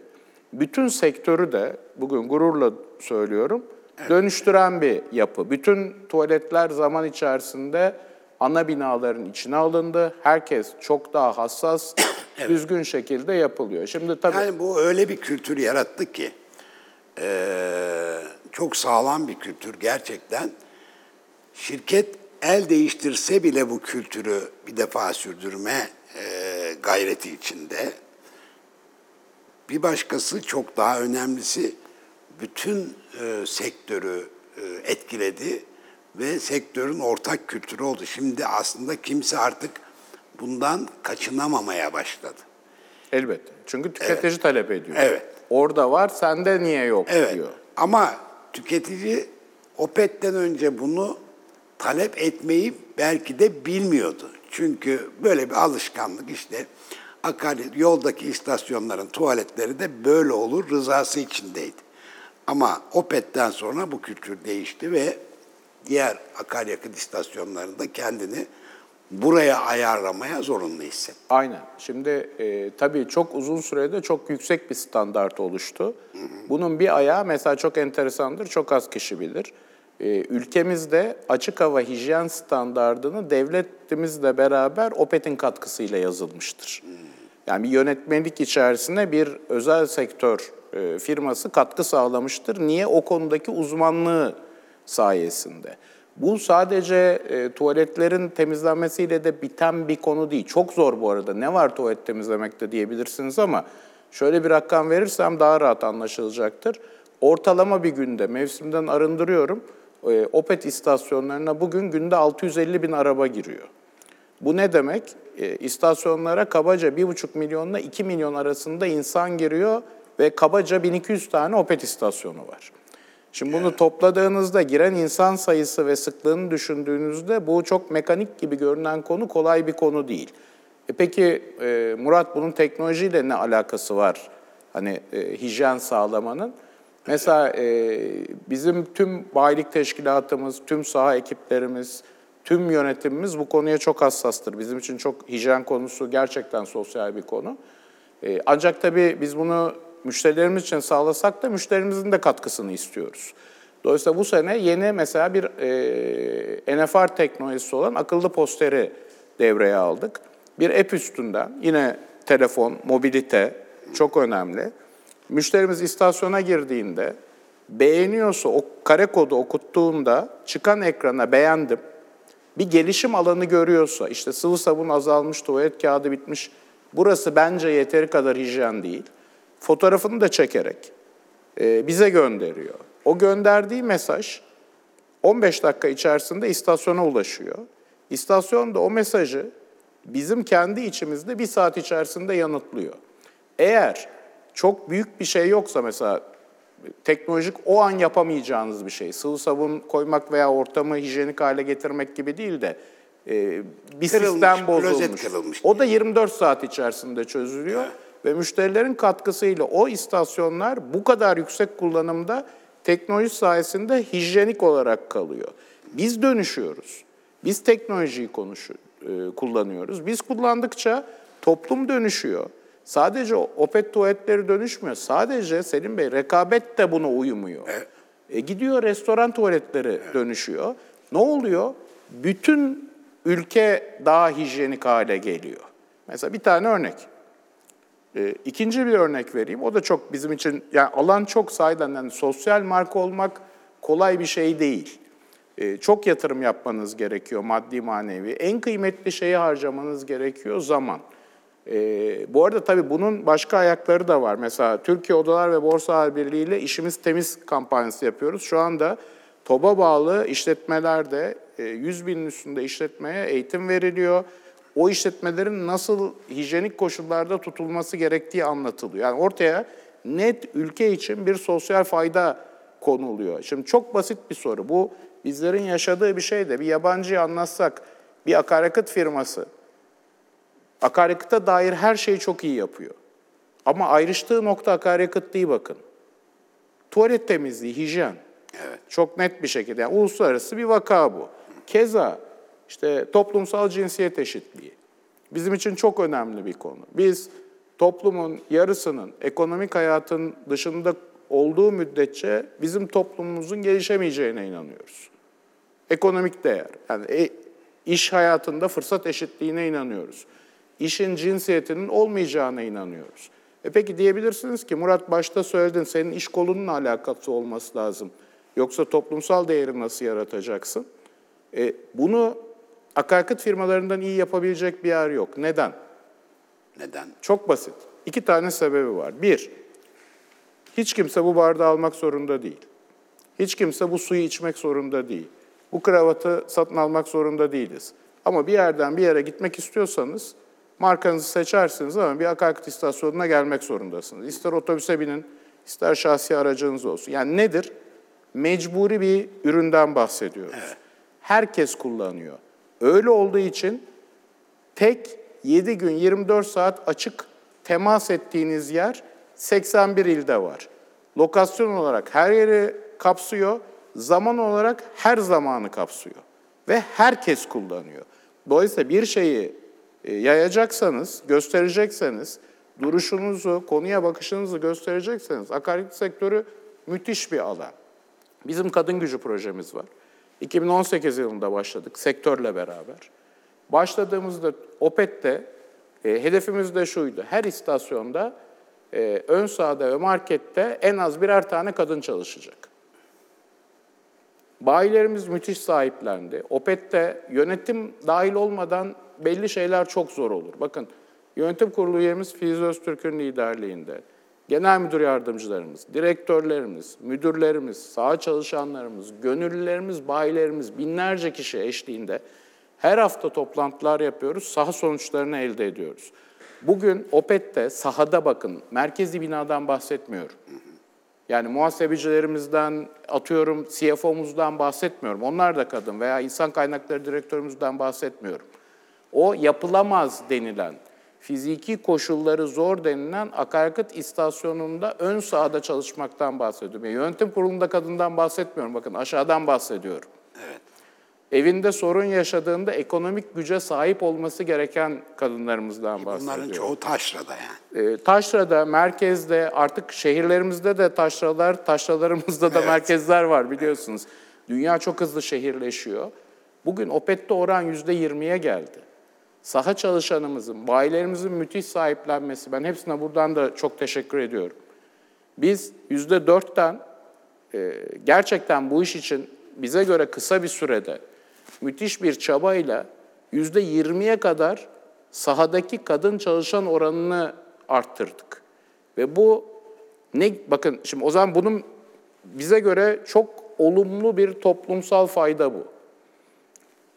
Speaker 2: bütün sektörü de bugün gururla söylüyorum dönüştüren bir yapı. Bütün tuvaletler zaman içerisinde ana binaların içine alındı. Herkes çok daha hassas, [coughs] düzgün şekilde yapılıyor. Şimdi tabii
Speaker 1: Yani bu öyle bir kültür yarattı ki eee, çok sağlam bir kültür gerçekten. Şirket el değiştirse bile bu kültürü bir defa sürdürme eee, gayreti içinde. Bir başkası çok daha önemlisi bütün e, sektörü e, etkiledi ve sektörün ortak kültürü oldu. Şimdi aslında kimse artık bundan kaçınamamaya başladı.
Speaker 2: elbette. Çünkü tüketici talep ediyor.
Speaker 1: Evet.
Speaker 2: Orada var, sende niye yok
Speaker 1: Evet.
Speaker 2: diyor.
Speaker 1: Ama tüketici Opet'ten önce bunu talep etmeyi belki de bilmiyordu. Çünkü böyle bir alışkanlık işte akaryakıt yoldaki istasyonların tuvaletleri de böyle olur rızası içindeydi. Ama Opet'ten sonra bu kültür değişti ve diğer akaryakıt istasyonlarında kendini buraya ayarlamaya zorunlu hissetti.
Speaker 2: Aynen. Şimdi e, tabii çok uzun sürede çok yüksek bir standart oluştu. Bunun bir ayağı mesela çok enteresandır, çok az kişi bilir. E, ülkemizde açık hava hijyen standardını devletimizle beraber OPET'in katkısıyla yazılmıştır. Yani bir yönetmelik içerisinde bir özel sektör e, firması katkı sağlamıştır. Niye? O konudaki uzmanlığı sayesinde. Bu sadece e, tuvaletlerin temizlenmesiyle de biten bir konu değil. Çok zor bu arada. Ne var tuvalet temizlemekte diyebilirsiniz ama şöyle bir rakam verirsem daha rahat anlaşılacaktır. Ortalama bir günde mevsimden arındırıyorum. E, Opet istasyonlarına bugün günde 650 bin araba giriyor. Bu ne demek? E, istasyonlara kabaca 1,5 milyonla 2 milyon arasında insan giriyor ve kabaca 1200 tane Opet istasyonu var. Şimdi bunu topladığınızda giren insan sayısı ve sıklığını düşündüğünüzde bu çok mekanik gibi görünen konu kolay bir konu değil. E peki e, Murat bunun teknolojiyle ne alakası var? Hani e, hijyen sağlamanın. Mesela e, bizim tüm bayilik teşkilatımız, tüm saha ekiplerimiz, tüm yönetimimiz bu konuya çok hassastır. Bizim için çok hijyen konusu gerçekten sosyal bir konu. Ancak tabii biz bunu müşterilerimiz için sağlasak da müşterimizin de katkısını istiyoruz. Dolayısıyla bu sene yeni mesela bir e, NFR teknolojisi olan akıllı posteri devreye aldık. Bir app üstünden yine telefon, mobilite çok önemli. Müşterimiz istasyona girdiğinde beğeniyorsa o kare kodu okuttuğunda çıkan ekrana beğendim. Bir gelişim alanı görüyorsa, işte sıvı sabun azalmış, tuvalet kağıdı bitmiş, burası bence yeteri kadar hijyen değil. Fotoğrafını da çekerek e, bize gönderiyor. O gönderdiği mesaj 15 dakika içerisinde istasyona ulaşıyor. İstasyon da o mesajı bizim kendi içimizde bir saat içerisinde yanıtlıyor. Eğer çok büyük bir şey yoksa mesela teknolojik o an yapamayacağınız bir şey, sıvı sabun koymak veya ortamı hijyenik hale getirmek gibi değil de e, bir
Speaker 1: Kırılmış,
Speaker 2: sistem bozulmuş.
Speaker 1: kırılmış
Speaker 2: O da 24 saat içerisinde çözülüyor ve müşterilerin katkısıyla o istasyonlar bu kadar yüksek kullanımda teknoloji sayesinde hijyenik olarak kalıyor. Biz dönüşüyoruz. Biz teknolojiyi konuşu, e, kullanıyoruz. Biz kullandıkça toplum dönüşüyor. Sadece opet tuvaletleri dönüşmüyor. Sadece Selim Bey rekabet de buna uymuyor. E, gidiyor restoran tuvaletleri dönüşüyor. Ne oluyor? Bütün ülke daha hijyenik hale geliyor. Mesela bir tane örnek. E, ikinci bir örnek vereyim. O da çok bizim için, yani alan çok sayıdan, yani sosyal marka olmak kolay bir şey değil. E, çok yatırım yapmanız gerekiyor, maddi manevi. En kıymetli şeyi harcamanız gerekiyor, zaman. E, bu arada tabii bunun başka ayakları da var. Mesela Türkiye Odalar ve Borsalar Birliği ile işimiz temiz kampanyası yapıyoruz. Şu anda TOB'a bağlı işletmelerde 100 binin üstünde işletmeye eğitim veriliyor o işletmelerin nasıl hijyenik koşullarda tutulması gerektiği anlatılıyor. Yani ortaya net ülke için bir sosyal fayda konuluyor. Şimdi çok basit bir soru. Bu bizlerin yaşadığı bir şey de bir yabancıya anlatsak bir akaryakıt firması akaryakıta dair her şeyi çok iyi yapıyor. Ama ayrıştığı nokta akaryakıt değil bakın. Tuvalet temizliği, hijyen.
Speaker 1: Evet.
Speaker 2: Çok net bir şekilde. Yani uluslararası bir vaka bu. Keza işte toplumsal cinsiyet eşitliği. Bizim için çok önemli bir konu. Biz toplumun yarısının ekonomik hayatın dışında olduğu müddetçe bizim toplumumuzun gelişemeyeceğine inanıyoruz. Ekonomik değer. Yani e, iş hayatında fırsat eşitliğine inanıyoruz. İşin cinsiyetinin olmayacağına inanıyoruz. E peki diyebilirsiniz ki Murat başta söyledin senin iş kolunun alakası olması lazım. Yoksa toplumsal değeri nasıl yaratacaksın? E, bunu akaryakıt firmalarından iyi yapabilecek bir yer yok. Neden?
Speaker 1: Neden?
Speaker 2: Çok basit. İki tane sebebi var. Bir, hiç kimse bu bardağı almak zorunda değil. Hiç kimse bu suyu içmek zorunda değil. Bu kravatı satın almak zorunda değiliz. Ama bir yerden bir yere gitmek istiyorsanız markanızı seçersiniz ama bir akaryakıt istasyonuna gelmek zorundasınız. İster otobüse binin, ister şahsi aracınız olsun. Yani nedir? Mecburi bir üründen bahsediyoruz. Evet. Herkes kullanıyor. Öyle olduğu için tek 7 gün 24 saat açık temas ettiğiniz yer 81 ilde var. Lokasyon olarak her yeri kapsıyor, zaman olarak her zamanı kapsıyor ve herkes kullanıyor. Dolayısıyla bir şeyi e, yayacaksanız, gösterecekseniz, duruşunuzu, konuya bakışınızı gösterecekseniz akaryakıt sektörü müthiş bir alan. Bizim kadın gücü projemiz var. 2018 yılında başladık sektörle beraber. Başladığımızda Opet'te e, hedefimiz de şuydu. Her istasyonda e, ön sahada ve markette en az birer tane kadın çalışacak. Bayilerimiz müthiş sahiplendi. Opet'te yönetim dahil olmadan belli şeyler çok zor olur. Bakın yönetim kurulu üyemiz Filiz Öztürk'ün liderliğinde genel müdür yardımcılarımız, direktörlerimiz, müdürlerimiz, saha çalışanlarımız, gönüllülerimiz, bayilerimiz, binlerce kişi eşliğinde her hafta toplantılar yapıyoruz, saha sonuçlarını elde ediyoruz. Bugün OPET'te sahada bakın, merkezi binadan bahsetmiyorum. Yani muhasebecilerimizden, atıyorum CFO'muzdan bahsetmiyorum. Onlar da kadın veya insan kaynakları direktörümüzden bahsetmiyorum. O yapılamaz denilen, fiziki koşulları zor denilen akaryakıt istasyonunda ön sahada çalışmaktan bahsediyorum. Yani yönetim kurulunda kadından bahsetmiyorum. Bakın aşağıdan bahsediyorum.
Speaker 1: Evet.
Speaker 2: Evinde sorun yaşadığında ekonomik güce sahip olması gereken kadınlarımızdan bahsediyorum.
Speaker 1: Bunların çoğu taşrada yani.
Speaker 2: E, taşrada, merkezde, artık şehirlerimizde de taşralar, taşralarımızda da evet. merkezler var biliyorsunuz. Dünya çok hızlı şehirleşiyor. Bugün OPET'te oran yüzde 20'ye geldi saha çalışanımızın, bayilerimizin müthiş sahiplenmesi, ben hepsine buradan da çok teşekkür ediyorum. Biz yüzde dörtten e, gerçekten bu iş için bize göre kısa bir sürede müthiş bir çabayla yüzde 20'ye kadar sahadaki kadın çalışan oranını arttırdık. Ve bu ne bakın şimdi o zaman bunun bize göre çok olumlu bir toplumsal fayda bu.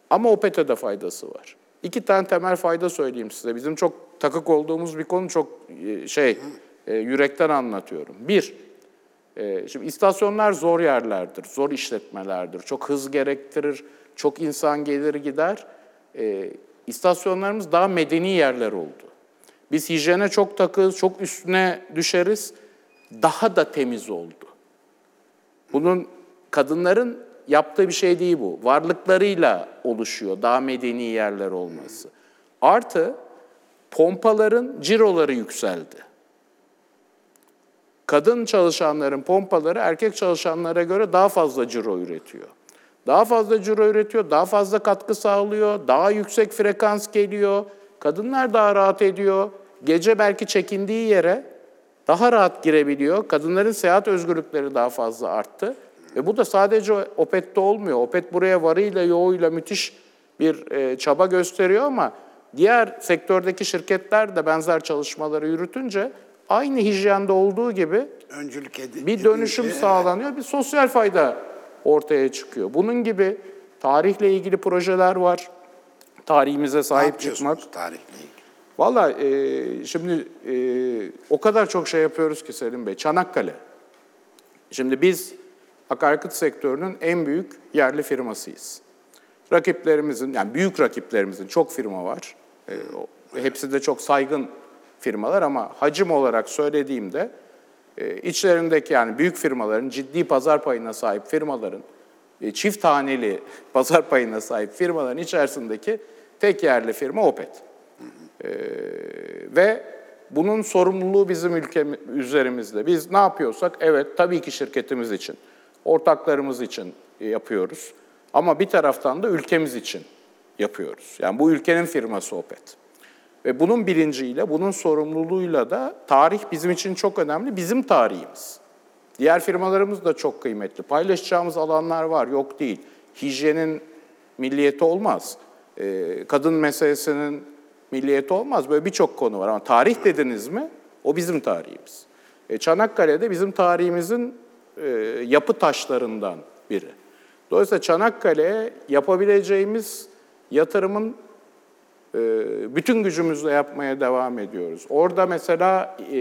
Speaker 2: Ama OPET'e de faydası var. İki tane temel fayda söyleyeyim size. Bizim çok takık olduğumuz bir konu çok e, şey e, yürekten anlatıyorum. Bir, e, şimdi istasyonlar zor yerlerdir, zor işletmelerdir. Çok hız gerektirir, çok insan gelir gider. İstasyonlarımız daha medeni yerler oldu. Biz hijyene çok takığız, çok üstüne düşeriz. Daha da temiz oldu. Bunun kadınların yaptığı bir şey değil bu. Varlıklarıyla oluşuyor daha medeni yerler olması. Artı pompaların ciroları yükseldi. Kadın çalışanların pompaları erkek çalışanlara göre daha fazla ciro üretiyor. Daha fazla ciro üretiyor, daha fazla katkı sağlıyor, daha yüksek frekans geliyor. Kadınlar daha rahat ediyor. Gece belki çekindiği yere daha rahat girebiliyor. Kadınların seyahat özgürlükleri daha fazla arttı. Ve bu da sadece OPET'te olmuyor. OPET buraya varıyla yoğuyla müthiş bir e, çaba gösteriyor ama diğer sektördeki şirketler de benzer çalışmaları yürütünce aynı hijyende olduğu gibi
Speaker 1: Öncülük edi-
Speaker 2: bir dönüşüm
Speaker 1: edince,
Speaker 2: sağlanıyor, bir sosyal fayda ortaya çıkıyor. Bunun gibi tarihle ilgili projeler var. Tarihimize sahip çıkmak.
Speaker 1: tarihle ilgili?
Speaker 2: Valla e, şimdi e, o kadar çok şey yapıyoruz ki Selim Bey. Çanakkale. Şimdi biz akaryakıt sektörünün en büyük yerli firmasıyız. Rakiplerimizin, yani büyük rakiplerimizin çok firma var. E, o- hepsi de çok saygın firmalar ama hacim olarak söylediğimde e, içlerindeki yani büyük firmaların, ciddi pazar payına sahip firmaların, e, çift taneli [laughs] pazar payına sahip firmaların içerisindeki tek yerli firma Opet. Ee, ve bunun sorumluluğu bizim ülkemiz üzerimizde. Biz ne yapıyorsak evet tabii ki şirketimiz için, ortaklarımız için yapıyoruz. Ama bir taraftan da ülkemiz için yapıyoruz. Yani bu ülkenin firması Opet. Ve bunun bilinciyle, bunun sorumluluğuyla da tarih bizim için çok önemli. Bizim tarihimiz. Diğer firmalarımız da çok kıymetli. Paylaşacağımız alanlar var, yok değil. Hijyenin milliyeti olmaz. Ee, kadın meselesinin milliyeti olmaz. Böyle birçok konu var ama tarih dediniz mi o bizim tarihimiz. E, Çanakkale'de bizim tarihimizin e, yapı taşlarından biri. Dolayısıyla Çanakkale'ye yapabileceğimiz yatırımın e, bütün gücümüzle yapmaya devam ediyoruz. Orada mesela e,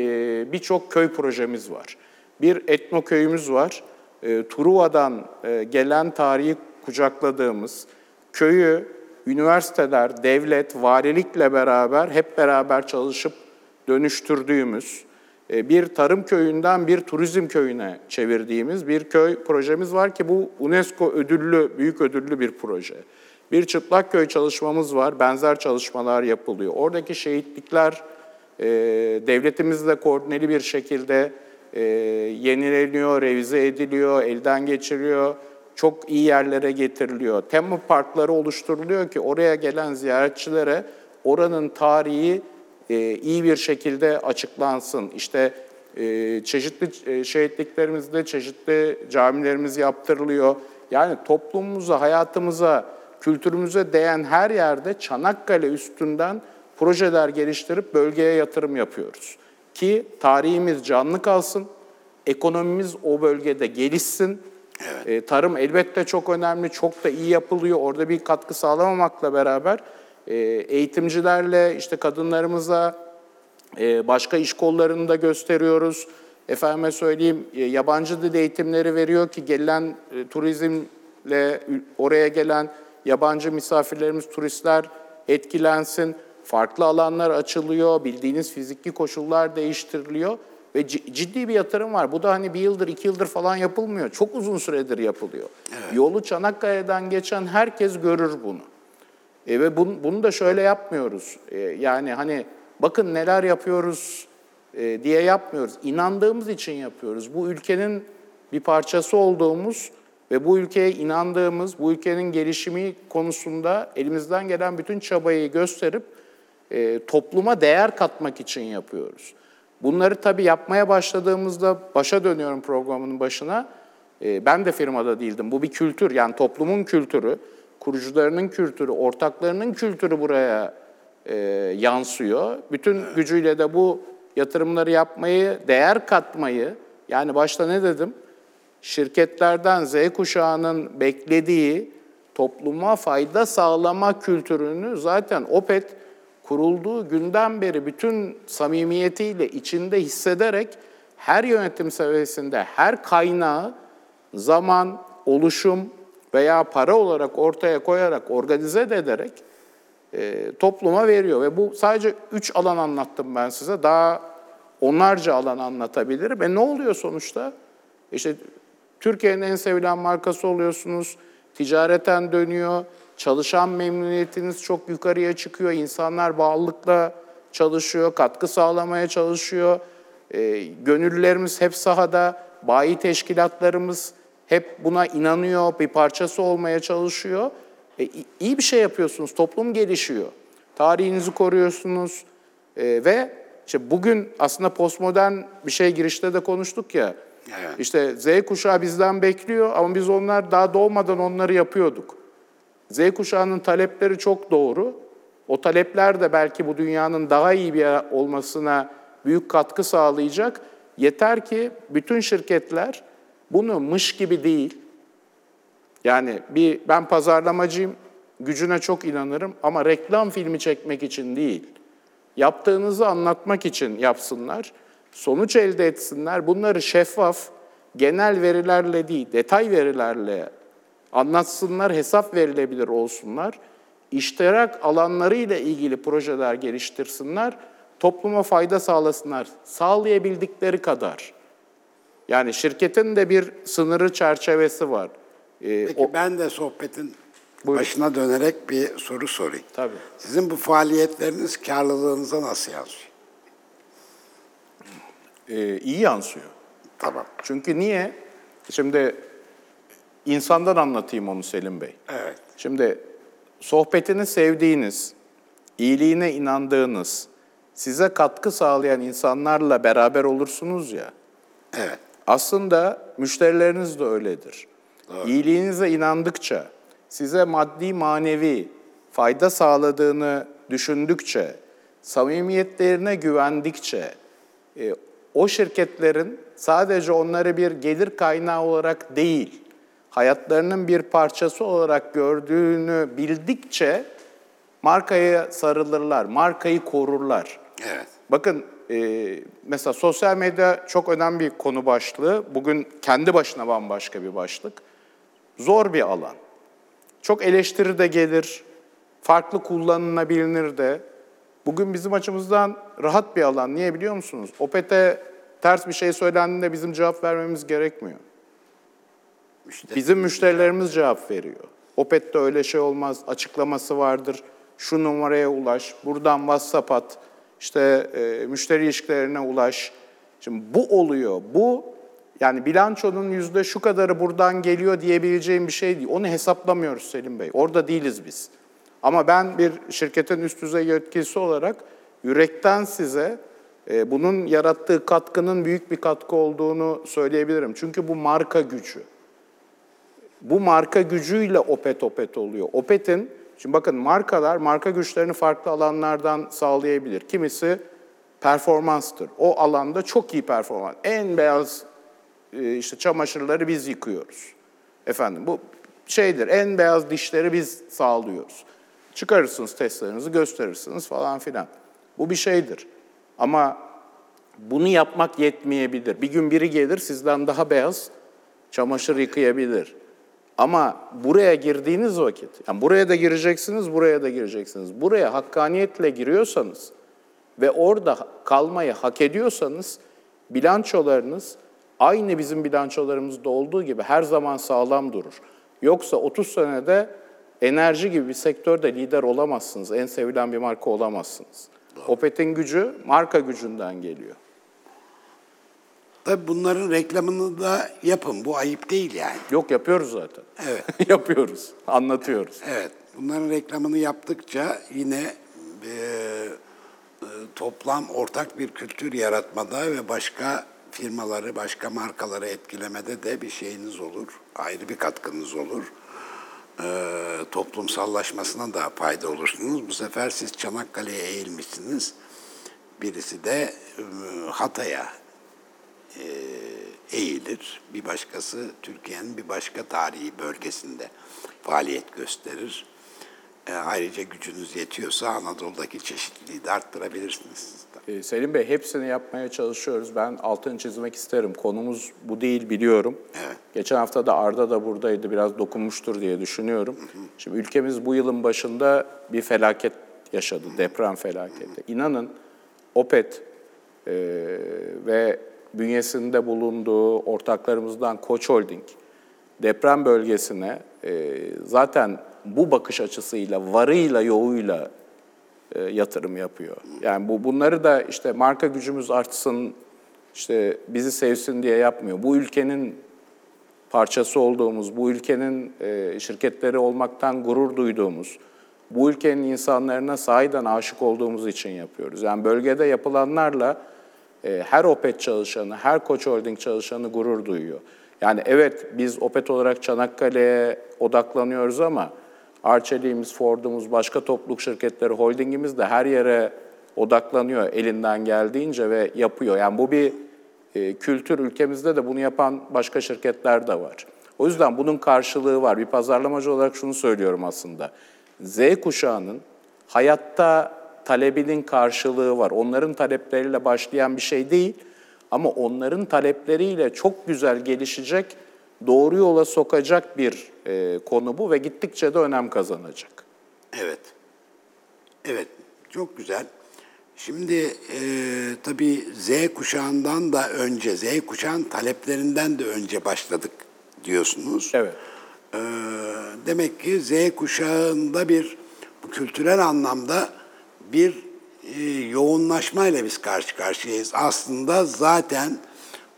Speaker 2: birçok köy projemiz var. Bir etno köyümüz var. E, Truva'dan e, gelen tarihi kucakladığımız köyü üniversiteler, devlet, valilikle beraber hep beraber çalışıp dönüştürdüğümüz bir tarım köyünden bir turizm köyüne çevirdiğimiz bir köy projemiz var ki bu UNESCO ödüllü, büyük ödüllü bir proje. Bir çıplak köy çalışmamız var, benzer çalışmalar yapılıyor. Oradaki şehitlikler e, devletimizle koordineli bir şekilde e, yenileniyor, revize ediliyor, elden geçiriliyor çok iyi yerlere getiriliyor. Tema parkları oluşturuluyor ki oraya gelen ziyaretçilere oranın tarihi e, iyi bir şekilde açıklansın. İşte e, çeşitli e, şehitliklerimizde çeşitli camilerimiz yaptırılıyor. Yani toplumumuza, hayatımıza, kültürümüze değen her yerde Çanakkale üstünden projeler geliştirip bölgeye yatırım yapıyoruz. Ki tarihimiz canlı kalsın, ekonomimiz o bölgede gelişsin, Evet. E, tarım elbette çok önemli, çok da iyi yapılıyor. Orada bir katkı sağlamamakla beraber eğitimcilerle, işte kadınlarımıza e, başka iş kollarını da gösteriyoruz. Efendime söyleyeyim, e, yabancı dil eğitimleri veriyor ki gelen e, turizmle oraya gelen yabancı misafirlerimiz, turistler etkilensin. Farklı alanlar açılıyor, bildiğiniz fiziki koşullar değiştiriliyor. Ve ciddi bir yatırım var. Bu da hani bir yıldır, iki yıldır falan yapılmıyor. Çok uzun süredir yapılıyor. Evet. Yolu Çanakkale'den geçen herkes görür bunu. E ve bunu, bunu da şöyle yapmıyoruz. E, yani hani bakın neler yapıyoruz e, diye yapmıyoruz. İnandığımız için yapıyoruz. Bu ülkenin bir parçası olduğumuz ve bu ülkeye inandığımız, bu ülkenin gelişimi konusunda elimizden gelen bütün çabayı gösterip e, topluma değer katmak için yapıyoruz. Bunları tabii yapmaya başladığımızda başa dönüyorum programının başına. E, ben de firmada değildim. Bu bir kültür yani toplumun kültürü, kurucularının kültürü, ortaklarının kültürü buraya e, yansıyor. Bütün gücüyle de bu yatırımları yapmayı, değer katmayı, yani başta ne dedim? Şirketlerden Z kuşağının beklediği topluma fayda sağlama kültürünü zaten OPET kurulduğu günden beri bütün samimiyetiyle içinde hissederek her yönetim seviyesinde her kaynağı zaman, oluşum veya para olarak ortaya koyarak, organize de ederek e, topluma veriyor. Ve bu sadece üç alan anlattım ben size. Daha onlarca alan anlatabilirim. E ne oluyor sonuçta? İşte Türkiye'nin en sevilen markası oluyorsunuz. Ticareten dönüyor. Çalışan memnuniyetiniz çok yukarıya çıkıyor. İnsanlar bağlılıkla çalışıyor, katkı sağlamaya çalışıyor. E, gönüllülerimiz hep sahada, bayi teşkilatlarımız hep buna inanıyor, bir parçası olmaya çalışıyor. E, iyi bir şey yapıyorsunuz, toplum gelişiyor. Tarihinizi koruyorsunuz e, ve işte bugün aslında postmodern bir şey girişte de konuştuk ya. Evet. İşte Z kuşağı bizden bekliyor ama biz onlar daha doğmadan onları yapıyorduk. Z kuşağının talepleri çok doğru. O talepler de belki bu dünyanın daha iyi bir olmasına büyük katkı sağlayacak. Yeter ki bütün şirketler bunu mış gibi değil. Yani bir ben pazarlamacıyım, gücüne çok inanırım ama reklam filmi çekmek için değil. Yaptığınızı anlatmak için yapsınlar. Sonuç elde etsinler. Bunları şeffaf, genel verilerle değil, detay verilerle anlatsınlar, hesap verilebilir olsunlar. İştirak alanlarıyla ilgili projeler geliştirsinler, topluma fayda sağlasınlar. Sağlayabildikleri kadar. Yani şirketin de bir sınırı çerçevesi var.
Speaker 1: Ee, Peki o... ben de sohbetin Buyurun. başına dönerek bir soru sorayım.
Speaker 2: Tabii.
Speaker 1: Sizin bu faaliyetleriniz karlılığınıza nasıl yansıyor?
Speaker 2: Ee, iyi yansıyor.
Speaker 1: Tamam.
Speaker 2: Çünkü niye? Şimdi insandan anlatayım onu Selim Bey.
Speaker 1: Evet.
Speaker 2: Şimdi sohbetini sevdiğiniz, iyiliğine inandığınız, size katkı sağlayan insanlarla beraber olursunuz ya.
Speaker 1: Evet.
Speaker 2: Aslında müşterileriniz de öyledir. Doğru. İyiliğinize inandıkça, size maddi manevi fayda sağladığını düşündükçe, samimiyetlerine güvendikçe, e, o şirketlerin sadece onları bir gelir kaynağı olarak değil, hayatlarının bir parçası olarak gördüğünü bildikçe markaya sarılırlar, markayı korurlar.
Speaker 1: Evet.
Speaker 2: Bakın e, mesela sosyal medya çok önemli bir konu başlığı. Bugün kendi başına bambaşka bir başlık. Zor bir alan. Çok eleştiri de gelir, farklı kullanılabilir de. Bugün bizim açımızdan rahat bir alan. Niye biliyor musunuz? Opet'e ters bir şey söylendiğinde bizim cevap vermemiz gerekmiyor. Müşteri. Bizim müşterilerimiz cevap veriyor. Opet'te öyle şey olmaz, açıklaması vardır. Şu numaraya ulaş, buradan WhatsApp at, işte e, müşteri ilişkilerine ulaş. Şimdi bu oluyor. Bu yani bilançonun yüzde şu kadarı buradan geliyor diyebileceğim bir şey değil. Onu hesaplamıyoruz Selim Bey. Orada değiliz biz. Ama ben bir şirketin üst düzey yetkilisi olarak yürekten size e, bunun yarattığı katkının büyük bir katkı olduğunu söyleyebilirim. Çünkü bu marka gücü. Bu marka gücüyle Opet Opet oluyor. Opet'in, şimdi bakın markalar marka güçlerini farklı alanlardan sağlayabilir. Kimisi performanstır. O alanda çok iyi performans. En beyaz e, işte çamaşırları biz yıkıyoruz. Efendim bu şeydir, en beyaz dişleri biz sağlıyoruz. Çıkarırsınız testlerinizi, gösterirsiniz falan filan. Bu bir şeydir. Ama bunu yapmak yetmeyebilir. Bir gün biri gelir sizden daha beyaz çamaşır yıkayabilir. Ama buraya girdiğiniz vakit, yani buraya da gireceksiniz, buraya da gireceksiniz. Buraya hakkaniyetle giriyorsanız ve orada kalmayı hak ediyorsanız bilançolarınız aynı bizim bilançolarımızda olduğu gibi her zaman sağlam durur. Yoksa 30 senede enerji gibi bir sektörde lider olamazsınız, en sevilen bir marka olamazsınız. Opet'in gücü marka gücünden geliyor.
Speaker 1: Tabii bunların reklamını da yapın. Bu ayıp değil yani.
Speaker 2: Yok yapıyoruz zaten.
Speaker 1: Evet. [laughs]
Speaker 2: yapıyoruz. Anlatıyoruz.
Speaker 1: Evet. Bunların reklamını yaptıkça yine e, e, toplam ortak bir kültür yaratmada ve başka firmaları, başka markaları etkilemede de bir şeyiniz olur. Ayrı bir katkınız olur. Ee, toplumsallaşmasına da fayda olursunuz. Bu sefer siz Çanakkale'ye eğilmişsiniz. Birisi de e, Hatay'a e, eğilir. Bir başkası Türkiye'nin bir başka tarihi bölgesinde faaliyet gösterir. E, ayrıca gücünüz yetiyorsa Anadolu'daki çeşitliliği de arttırabilirsiniz.
Speaker 2: Ee, Selim Bey hepsini yapmaya çalışıyoruz. Ben altını çizmek isterim. Konumuz bu değil biliyorum.
Speaker 1: Evet.
Speaker 2: Geçen hafta da Arda da buradaydı. Biraz dokunmuştur diye düşünüyorum. Şimdi ülkemiz bu yılın başında bir felaket yaşadı. Deprem felaketi. İnanın OPET e, ve bünyesinde bulunduğu ortaklarımızdan Koç Holding deprem bölgesine e, zaten bu bakış açısıyla, varıyla, yoğuyla e, yatırım yapıyor. Yani bu bunları da işte marka gücümüz artsın, işte bizi sevsin diye yapmıyor. Bu ülkenin parçası olduğumuz, bu ülkenin e, şirketleri olmaktan gurur duyduğumuz, bu ülkenin insanlarına sahiden aşık olduğumuz için yapıyoruz. Yani bölgede yapılanlarla her OPET çalışanı, her Koç Holding çalışanı gurur duyuyor. Yani evet biz OPET olarak Çanakkale'ye odaklanıyoruz ama Arçelik'imiz, Ford'umuz, başka topluluk şirketleri, holdingimiz de her yere odaklanıyor elinden geldiğince ve yapıyor. Yani bu bir e, kültür ülkemizde de bunu yapan başka şirketler de var. O yüzden bunun karşılığı var. Bir pazarlamacı olarak şunu söylüyorum aslında. Z kuşağının hayatta talebinin karşılığı var. Onların talepleriyle başlayan bir şey değil ama onların talepleriyle çok güzel gelişecek, doğru yola sokacak bir e, konu bu ve gittikçe de önem kazanacak.
Speaker 1: Evet. Evet, çok güzel. Şimdi e, tabii Z kuşağından da önce, Z kuşağın taleplerinden de önce başladık diyorsunuz.
Speaker 2: Evet.
Speaker 1: E, demek ki Z kuşağında bir bu kültürel anlamda bir e, yoğunlaşmayla biz karşı karşıyayız. Aslında zaten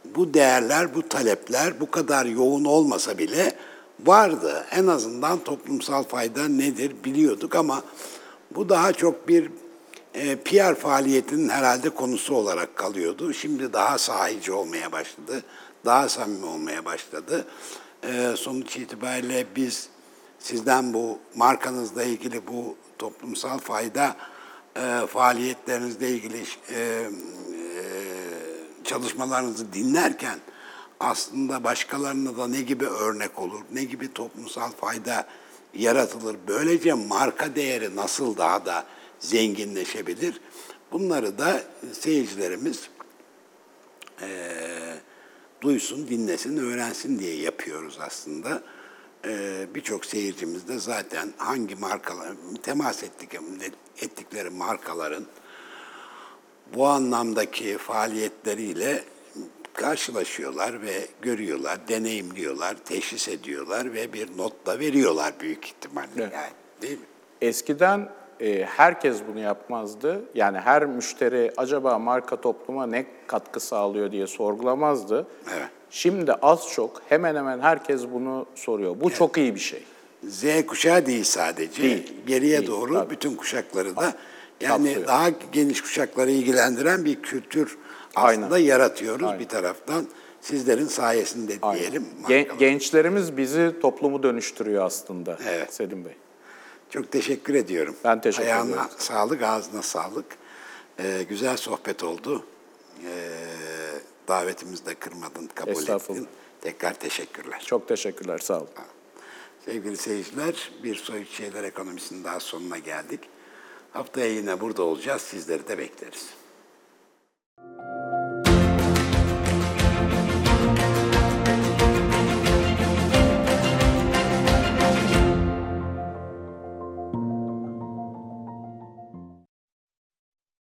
Speaker 1: bu değerler, bu talepler bu kadar yoğun olmasa bile vardı. En azından toplumsal fayda nedir biliyorduk ama bu daha çok bir e, PR faaliyetinin herhalde konusu olarak kalıyordu. Şimdi daha sahici olmaya başladı, daha samimi olmaya başladı. E, sonuç itibariyle biz sizden bu markanızla ilgili bu toplumsal fayda e, faaliyetlerinizle ilgili e, e, çalışmalarınızı dinlerken aslında başkalarına da ne gibi örnek olur, ne gibi toplumsal fayda yaratılır, böylece marka değeri nasıl daha da zenginleşebilir? Bunları da seyircilerimiz e, duysun, dinlesin, öğrensin diye yapıyoruz aslında. E, Birçok seyircimiz de zaten hangi markalar, temas ettik, ettikleri markaların bu anlamdaki faaliyetleriyle karşılaşıyorlar ve görüyorlar, deneyimliyorlar, teşhis ediyorlar ve bir not da veriyorlar büyük ihtimalle
Speaker 2: Evet.
Speaker 1: yani değil mi?
Speaker 2: Eskiden e, herkes bunu yapmazdı. Yani her müşteri acaba marka topluma ne katkı sağlıyor diye sorgulamazdı.
Speaker 1: Evet.
Speaker 2: Şimdi az çok hemen hemen herkes bunu soruyor. Bu çok iyi bir şey.
Speaker 1: Z kuşağı değil sadece.
Speaker 2: Değil,
Speaker 1: Geriye
Speaker 2: değil,
Speaker 1: doğru
Speaker 2: tabii.
Speaker 1: bütün kuşakları da yani
Speaker 2: Kapsıyor.
Speaker 1: daha geniş kuşakları ilgilendiren bir kültür aslında
Speaker 2: Aynen.
Speaker 1: yaratıyoruz
Speaker 2: Aynen.
Speaker 1: bir taraftan. Sizlerin sayesinde
Speaker 2: Aynen.
Speaker 1: diyelim.
Speaker 2: Gen- gençlerimiz bizi toplumu dönüştürüyor aslında
Speaker 1: Evet.
Speaker 2: Selim Bey.
Speaker 1: Çok teşekkür ediyorum.
Speaker 2: Ben teşekkür
Speaker 1: Ayağına
Speaker 2: ediyorum.
Speaker 1: sağlık, ağzına sağlık. Ee, güzel sohbet oldu. Ee, davetimizi de kırmadın, kabul ettin. Tekrar teşekkürler.
Speaker 2: Çok teşekkürler, sağ olun.
Speaker 1: Sevgili seyirciler, bir Soyut Şeyler Ekonomisi'nin daha sonuna geldik. Haftaya yine burada olacağız. Sizleri de bekleriz.